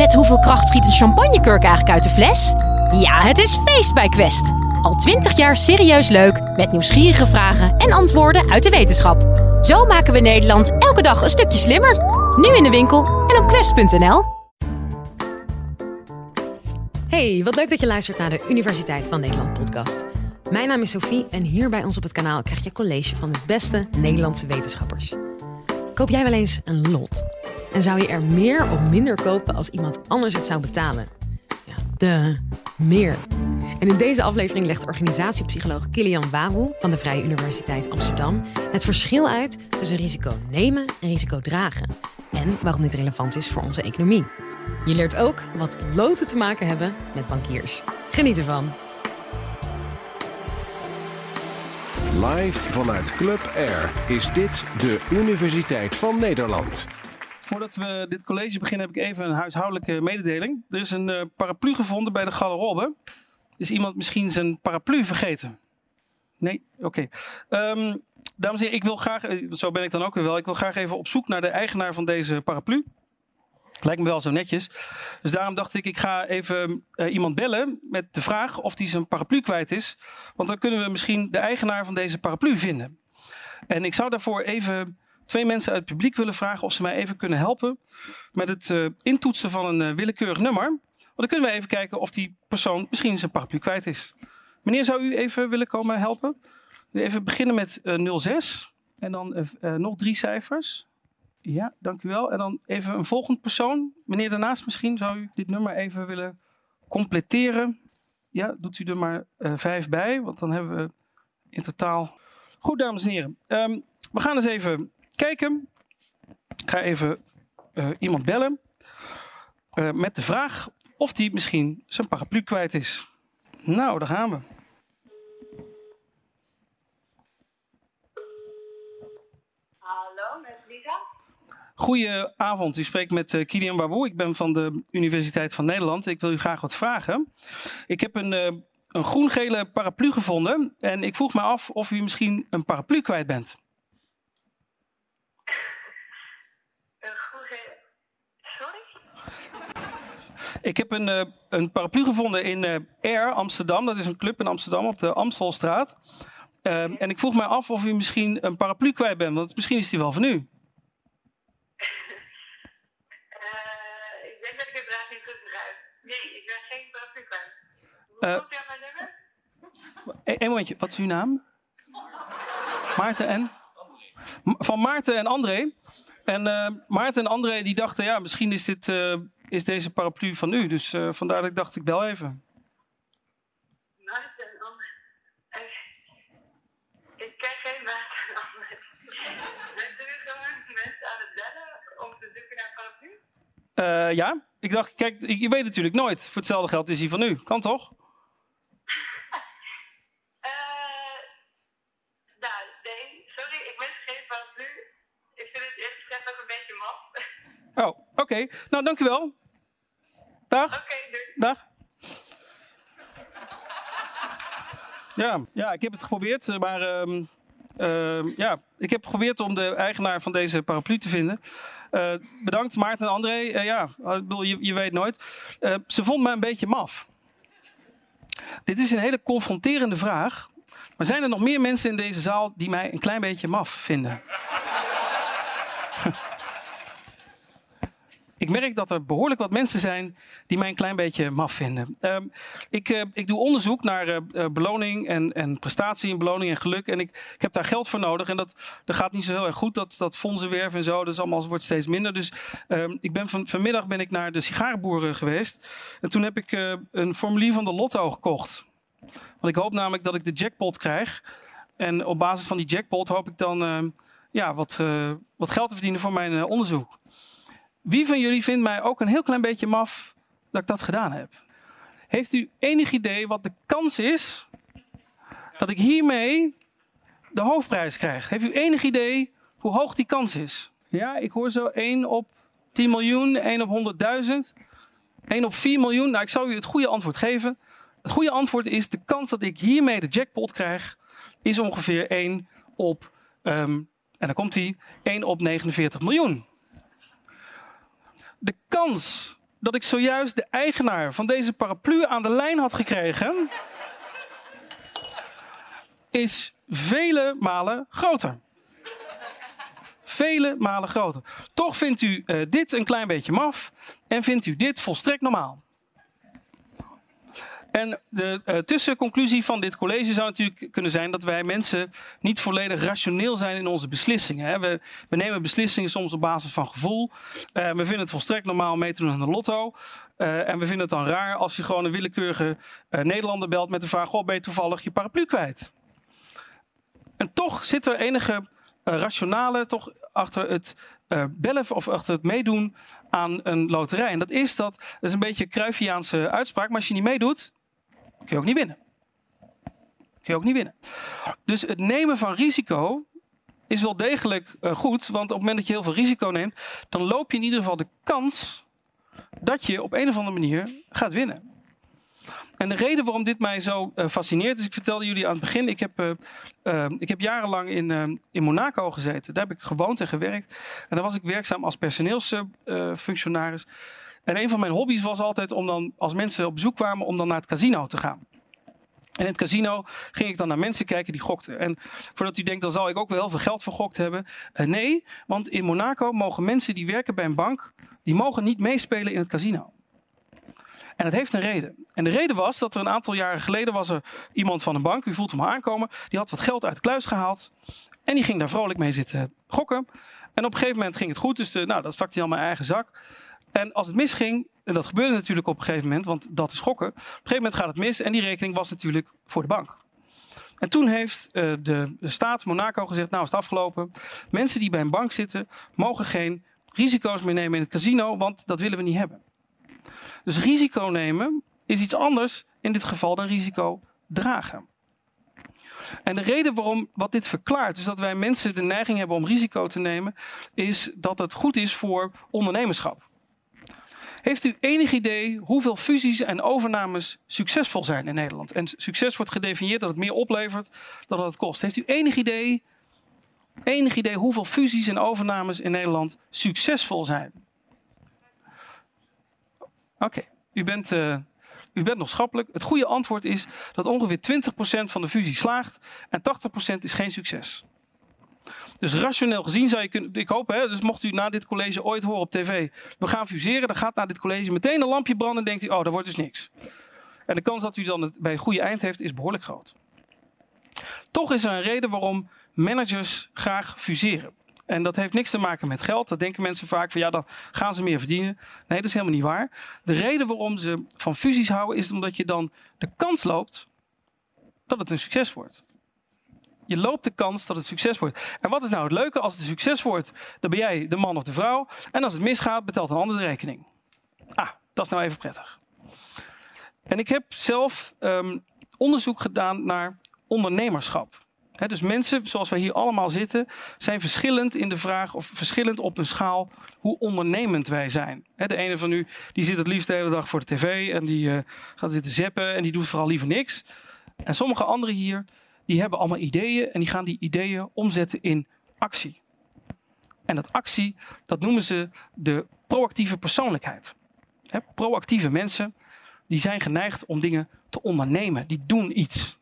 Met hoeveel kracht schiet een champagnekurk eigenlijk uit de fles? Ja, het is feest bij Quest. Al twintig jaar serieus leuk, met nieuwsgierige vragen en antwoorden uit de wetenschap. Zo maken we Nederland elke dag een stukje slimmer. Nu in de winkel en op quest.nl. Hey, wat leuk dat je luistert naar de Universiteit van Nederland podcast. Mijn naam is Sophie en hier bij ons op het kanaal krijg je college van de beste Nederlandse wetenschappers. Koop jij wel eens een lot? En zou je er meer of minder kopen als iemand anders het zou betalen? Ja, de meer. En in deze aflevering legt organisatiepsycholoog Kilian Wawu van de Vrije Universiteit Amsterdam het verschil uit tussen risico nemen en risico dragen. En waarom dit relevant is voor onze economie. Je leert ook wat loten te maken hebben met bankiers. Geniet ervan. Live vanuit Club Air is dit de Universiteit van Nederland. Voordat we dit college beginnen heb ik even een huishoudelijke mededeling. Er is een uh, paraplu gevonden bij de garderobe. Is iemand misschien zijn paraplu vergeten? Nee? Oké. Okay. Um, dames en heren, ik wil graag, eh, zo ben ik dan ook weer wel, ik wil graag even op zoek naar de eigenaar van deze paraplu. Lijkt me wel zo netjes. Dus daarom dacht ik, ik ga even uh, iemand bellen met de vraag of hij zijn paraplu kwijt is. Want dan kunnen we misschien de eigenaar van deze paraplu vinden. En ik zou daarvoor even twee mensen uit het publiek willen vragen of ze mij even kunnen helpen met het uh, intoetsen van een uh, willekeurig nummer. Want dan kunnen we even kijken of die persoon misschien zijn paraplu kwijt is. Meneer, zou u even willen komen helpen? Even beginnen met uh, 06 en dan nog drie cijfers. Ja, dank u wel. En dan even een volgend persoon. Meneer daarnaast misschien, zou u dit nummer even willen completeren? Ja, doet u er maar vijf bij, want dan hebben we in totaal... Goed, dames en heren. Um, we gaan eens even kijken. Ik ga even uh, iemand bellen uh, met de vraag of die misschien zijn paraplu kwijt is. Nou, daar gaan we. Goedenavond, u spreekt met uh, Kilian Baboe. Ik ben van de Universiteit van Nederland. Ik wil u graag wat vragen. Ik heb een, een groen-gele paraplu gevonden en ik vroeg me af of u misschien een paraplu kwijt bent. Ik heb een, uh, een paraplu gevonden in uh, Air Amsterdam. Dat is een club in Amsterdam op de Amstelstraat. Uh, en ik vroeg mij af of u misschien een paraplu kwijt bent, want misschien is die wel van u. ik denk dat ik de vraag niet goed begrijp. Nee, ik ben geen paraplu kwijt. Hoe komt u aan mijn nummer? Eén momentje, wat is uw naam? Maarten en? Van Maarten en André. En Maarten en André die dachten, ja, misschien is dit is deze paraplu van u. Dus uh, vandaar dat ik dacht, ik bel even. Maarten en André. Ik ken geen Maarten en André. Bent u gewoon mensen aan het bellen om te zoeken naar een paraplu? Uh, ja, ik dacht, kijk, je weet natuurlijk nooit. Voor hetzelfde geld is hij van u. Kan toch? uh, nou, nee, sorry, ik ben geen paraplu. Ik vind het eerst gezegd ook een beetje maf. Oh, oké. Okay. Nou, dank u wel. Dag. Oké, okay, Dag. Ja, ja, ik heb het geprobeerd, maar uh, uh, ja, ik heb geprobeerd om de eigenaar van deze paraplu te vinden. Uh, bedankt Maarten en André. Uh, ja, je, je weet nooit. ze vond me een beetje maf. Dit is een hele confronterende vraag. Maar zijn er nog meer mensen in deze zaal die mij een klein beetje maf vinden? ik merk dat er behoorlijk wat mensen zijn die mij een klein beetje maf vinden. Um, ik, uh, ik, doe onderzoek naar uh, beloning en, en, prestatie en beloning en geluk. En ik, ik, heb daar geld voor nodig. En dat, dat gaat niet zo heel erg goed. Dat, dat fondsenwerven en zo, dat is allemaal, wordt steeds minder. Dus um, ik ben van, vanmiddag ben ik naar de sigarenboeren geweest. En toen heb ik een formulier van de lotto gekocht. Want ik hoop namelijk dat ik de jackpot krijg. En op basis van die jackpot hoop ik dan ja, wat, wat geld te verdienen voor mijn onderzoek. Wie van jullie vindt mij ook een heel klein beetje maf dat ik dat gedaan heb? Heeft u enig idee wat de kans is dat ik hiermee de hoofdprijs krijg? Heeft u enig idee hoe hoog die kans is? Ja, ik hoor zo 1 op 10 miljoen, 1 op 100.000, 1 op 4 miljoen. Nou, ik zal u het goede antwoord geven. Het goede antwoord is: de kans dat ik hiermee de jackpot krijg, is ongeveer 1 op, um, en dan komt hij, 1 op 49 miljoen. De kans dat ik zojuist de eigenaar van deze paraplu aan de lijn had gekregen, is vele malen groter. Vele malen groter. Toch vindt u uh, dit een klein beetje maf en vindt u dit volstrekt normaal. En de uh, tussenconclusie van dit college zou natuurlijk kunnen zijn dat wij mensen niet volledig rationeel zijn in onze beslissingen. Hè. We, we, nemen beslissingen soms op basis van gevoel. Uh, we vinden het volstrekt normaal mee te doen aan de lotto. Uh, en we vinden het dan raar als je gewoon een willekeurige Nederlander belt met de vraag: Goh, ben je toevallig je paraplu kwijt? En toch zit er enige rationale toch achter het bellen of achter het meedoen aan een loterij. En dat is dat, dat is een beetje een Cruyffiaanse uitspraak, maar als je niet meedoet, kun je ook niet winnen. Kun je ook niet winnen. Dus het nemen van risico is wel degelijk uh, goed, want op het moment dat je heel veel risico neemt, dan loop je in ieder geval de kans dat je op een of andere manier gaat winnen. En de reden waarom dit mij zo uh, fascineert is, ik vertelde jullie aan het begin, ik heb, uh, ik heb jarenlang in, in Monaco gezeten. Daar heb ik gewoond en gewerkt. En daar was ik werkzaam als personeelsfunctionaris. En een van mijn hobby's was altijd om dan, als mensen op bezoek kwamen, om dan naar het casino te gaan. En in het casino ging ik dan naar mensen kijken die gokten. En voordat u denkt, dan zal ik ook wel heel veel geld vergokt hebben. Uh, nee, want in Monaco mogen mensen die werken bij een bank, die mogen niet meespelen in het casino. En dat heeft een reden. En de reden was dat er een aantal jaren geleden was er iemand van een bank, u voelt hem aankomen, die had wat geld uit de kluis gehaald. En die ging daar vrolijk mee zitten gokken. En op een gegeven moment ging het goed, dus de, nou, dat stak hij al mijn eigen zak. En als het misging, en dat gebeurde natuurlijk op een gegeven moment, want dat is gokken. Op een gegeven moment gaat het mis en die rekening was natuurlijk voor de bank. En toen heeft de, de staat Monaco gezegd, nou is het afgelopen. Mensen die bij een bank zitten, mogen geen risico's meer nemen in het casino, want dat willen we niet hebben. Dus risico nemen is iets anders in dit geval dan risico dragen. En de reden waarom wat dit verklaart, dus dat wij mensen de neiging hebben om risico te nemen, is dat het goed is voor ondernemerschap. Heeft u enig idee hoeveel fusies en overnames succesvol zijn in Nederland? En succes wordt gedefinieerd dat het meer oplevert dan dat het kost. Heeft u enig idee, enig idee hoeveel fusies en overnames in Nederland succesvol zijn? Oké, u, bent, uh, u bent nog schappelijk. Het goede antwoord is dat ongeveer 20% van de fusie slaagt en 80% is geen succes. Dus rationeel gezien zou je kunnen, ik hoop, hè, dus mocht u na dit college ooit horen op tv, we gaan fuseren, dan gaat na dit college meteen een lampje branden en denkt u, oh, dat wordt dus niks. En de kans dat u dan het bij een goede eind heeft, is behoorlijk groot. Toch is er een reden waarom managers graag fuseren. En dat heeft niks te maken met geld. Dat denken mensen vaak van ja, dan gaan ze meer verdienen. Nee, dat is helemaal niet waar. De reden waarom ze van fusies houden is omdat je dan de kans loopt dat het een succes wordt je loopt de kans dat het succes wordt. En wat is nou het leuke? Als het succes wordt, dan ben jij de man of de vrouw. En als het misgaat, betaalt een ander de rekening. Ah, dat is nou even prettig. En ik heb zelf um, onderzoek gedaan naar ondernemerschap. Dus mensen, zoals wij hier allemaal zitten, zijn verschillend in de vraag, of verschillend op een schaal, hoe ondernemend wij zijn. De ene van u die zit het liefst de hele dag voor de tv en die uh, gaat zitten zeppen en die doet vooral liever niks. En sommige anderen hier, die hebben allemaal ideeën en die gaan die ideeën omzetten in actie. En dat actie, dat noemen ze de proactieve persoonlijkheid. proactieve mensen, die zijn geneigd om dingen te ondernemen. Die doen iets.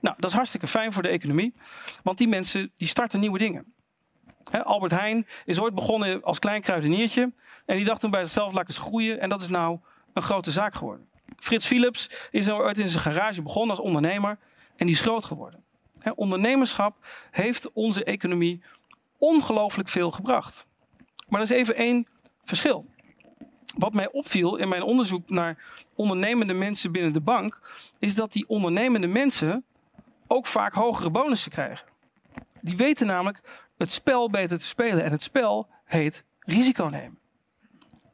Nou, dat is hartstikke fijn voor de economie, want die mensen die starten nieuwe dingen. Albert Heijn is ooit begonnen als klein kruideniertje en die dacht toen bij zichzelf, laat eens groeien en dat is nou een grote zaak geworden. Frits Philips is ooit in zijn garage begonnen als ondernemer en die is groot geworden. ondernemerschap heeft onze economie ongelooflijk veel gebracht. Maar er is even één verschil. Wat mij opviel in mijn onderzoek naar ondernemende mensen binnen de bank, is dat die ondernemende mensen ook vaak hogere bonussen krijgen. Die weten namelijk het spel beter te spelen. En het spel heet risico nemen.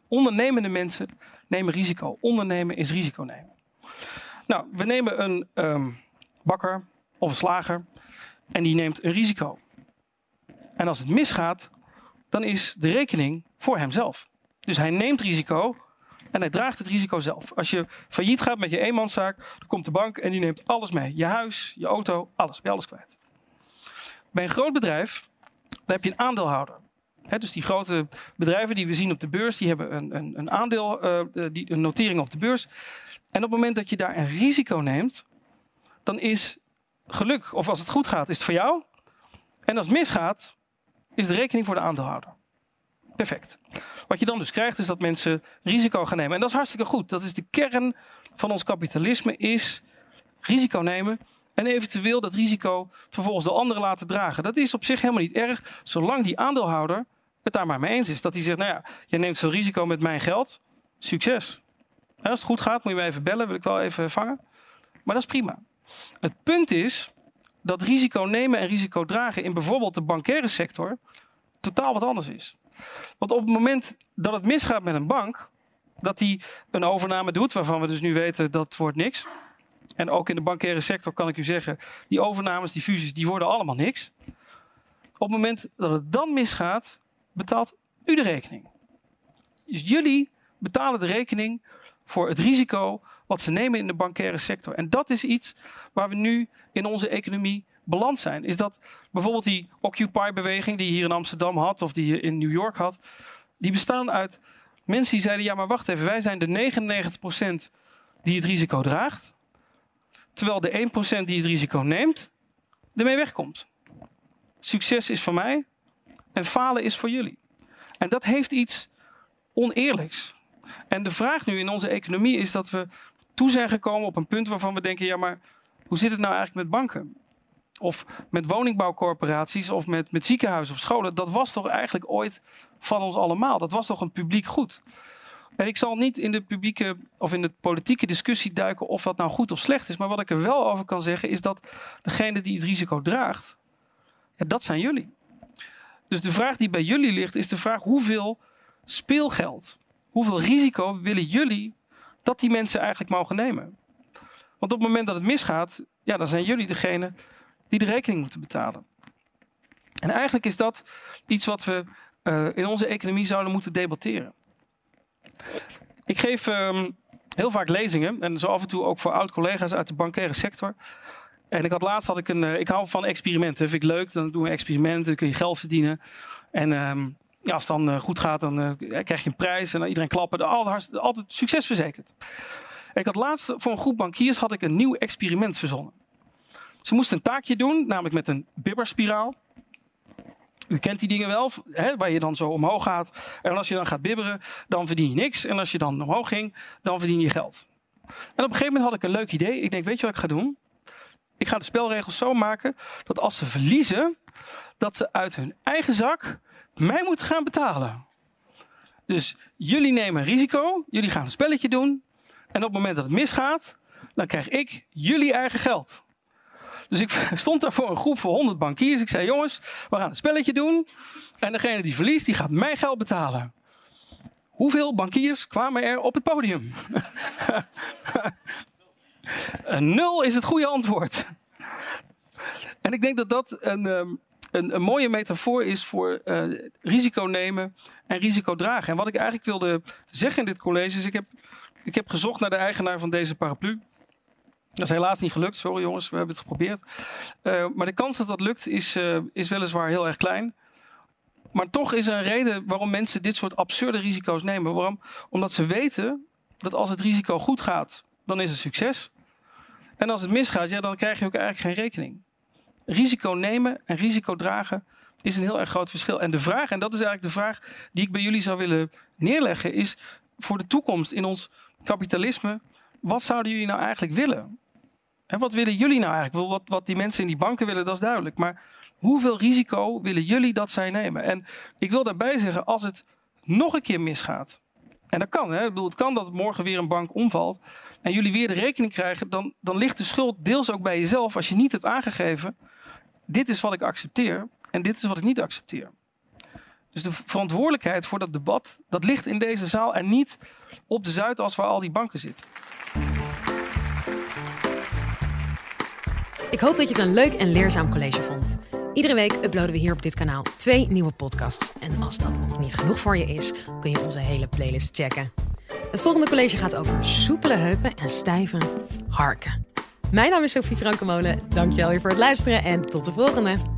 Ondernemende mensen nemen risico. Ondernemen is risico nemen. Nou, we nemen een um, bakker of een slager en die neemt een risico. En als het misgaat, dan is de rekening voor hemzelf. Dus hij neemt risico en hij draagt het risico zelf. Als je failliet gaat met je eenmanszaak, dan komt de bank en die neemt alles mee. Je huis, je auto, alles. Ben alles kwijt. Bij een groot bedrijf, daar heb je een aandeelhouder. dus die grote bedrijven die we zien op de beurs, die hebben een, een, een aandeel, uh, die, een notering op de beurs. En op het moment dat je daar een risico neemt, dan is geluk, of als het goed gaat, is het voor jou. En als het misgaat, is de rekening voor de aandeelhouder. Perfect. Wat je dan dus krijgt, is dat mensen risico gaan nemen. En dat is hartstikke goed. Dat is de kern van ons kapitalisme, is risico nemen. En eventueel dat risico vervolgens de anderen laten dragen. Dat is op zich helemaal niet erg, zolang die aandeelhouder het daar maar mee eens is. Dat hij zegt, nou ja, je neemt veel risico met mijn geld. Succes. als het goed gaat, moet je me even bellen, wil ik wel even vangen. Maar dat is prima. Het punt is dat risico nemen en risico dragen in bijvoorbeeld de bankaire sector totaal wat anders is. Want op het moment dat het misgaat met een bank, dat die een overname doet, waarvan we dus nu weten dat wordt niks. En ook in de bankaire sector kan ik u zeggen, die overnames, die fusies, die worden allemaal niks. Op het moment dat het dan misgaat, betaalt u de rekening. Dus jullie betalen de rekening voor het risico wat ze nemen in de bankaire sector. En dat is iets waar we nu in onze economie beland zijn. Is dat bijvoorbeeld die Occupy-beweging die je hier in Amsterdam had of die je in New York had, die bestaan uit mensen die zeiden: ja, maar wacht even, wij zijn de 99% die het risico draagt, terwijl de 1% die het risico neemt, ermee wegkomt. Succes is voor mij en falen is voor jullie. En dat heeft iets oneerlijks. En de vraag nu in onze economie is dat we toe zijn gekomen op een punt waarvan we denken: ja, maar hoe zit het nou eigenlijk met banken? Of met woningbouwcorporaties of met, met ziekenhuizen of scholen. Dat was toch eigenlijk ooit van ons allemaal. Dat was toch een publiek goed. En ik zal niet in de publieke of in de politieke discussie duiken of dat nou goed of slecht is. Maar wat ik er wel over kan zeggen is dat degene die het risico draagt, dat zijn jullie. Dus de vraag die bij jullie ligt is de vraag hoeveel speelgeld, hoeveel risico willen jullie dat die mensen eigenlijk mogen nemen? Want op het moment dat het misgaat, ja, dan zijn jullie degene die de rekening moeten betalen. En eigenlijk is dat iets wat we uh, in onze economie zouden moeten debatteren. Ik geef um, heel vaak lezingen en zo af en toe ook voor oud-collega's uit de bankaire sector. En ik had laatst had ik een. Uh, ik hou van experimenten. Vind ik leuk. Dan doen we experimenten. Dan kun je geld verdienen. En um, als het dan uh, goed gaat, dan krijg je een prijs. En dan iedereen klappen. Altijd, altijd succes verzekerd. En ik had laatst voor een groep bankiers had ik een nieuw experiment verzonnen. Ze moesten een taakje doen, namelijk met een bibberspiraal. U kent die dingen wel, hè, waar je dan zo omhoog gaat. En als je dan gaat bibberen, dan verdien je niks. En als je dan omhoog ging, dan verdien je geld. En op een gegeven moment had ik een leuk idee. Ik denk, weet je wat ik ga doen? Ik ga de spelregels zo maken dat als ze verliezen, dat ze uit hun eigen zak mij moeten gaan betalen. Dus jullie nemen risico, jullie gaan een spelletje doen. En op het moment dat het misgaat, dan krijg ik jullie eigen geld. Dus ik stond daar voor een groep van 100 bankiers. Ik zei: Jongens, we gaan een spelletje doen. En degene die verliest, die gaat mijn geld betalen. Hoeveel bankiers kwamen er op het podium? een nul is het goede antwoord. En ik denk dat dat een, ehm, een, een mooie metafoor is voor uh, risico nemen en risico dragen. En wat ik eigenlijk wilde zeggen in dit college is: ik heb, ik heb gezocht naar de eigenaar van deze paraplu. Dat is helaas niet gelukt. Sorry jongens, we hebben het geprobeerd. Uh, maar de kans dat dat lukt is, uh, is weliswaar heel erg klein. Maar toch is er een reden waarom mensen dit soort absurde risico's nemen. Waarom? Omdat ze weten dat als het risico goed gaat, dan is het succes. En als het misgaat, ja, dan krijg je ook eigenlijk geen rekening. Risico nemen en risico dragen is een heel erg groot verschil. En de vraag, en dat is eigenlijk de vraag die ik bij jullie zou willen neerleggen, is voor de toekomst in ons kapitalisme, wat zouden jullie nou eigenlijk willen? En wat willen jullie nou eigenlijk? Wat, wat die mensen in die banken willen, dat is duidelijk. Maar hoeveel risico willen jullie dat zij nemen? En ik wil daarbij zeggen, als het nog een keer misgaat. En dat kan, hè? Ik bedoel, het kan dat morgen weer een bank omvalt. En jullie weer de rekening krijgen. Dan, dan ligt de schuld deels ook bij jezelf. Als je niet hebt aangegeven. Dit is wat ik accepteer. En dit is wat ik niet accepteer. Dus de verantwoordelijkheid voor dat debat. Dat ligt in deze zaal. En niet op de Zuidas waar al die banken zitten. Ik hoop dat je het een leuk en leerzaam college vond. Iedere week uploaden we hier op dit kanaal twee nieuwe podcasts. En als dat nog niet genoeg voor je is, kun je onze hele playlist checken. Het volgende college gaat over soepele heupen en stijve harken. Mijn naam is Sophie Frankemolen. Dankjewel weer voor het luisteren en tot de volgende.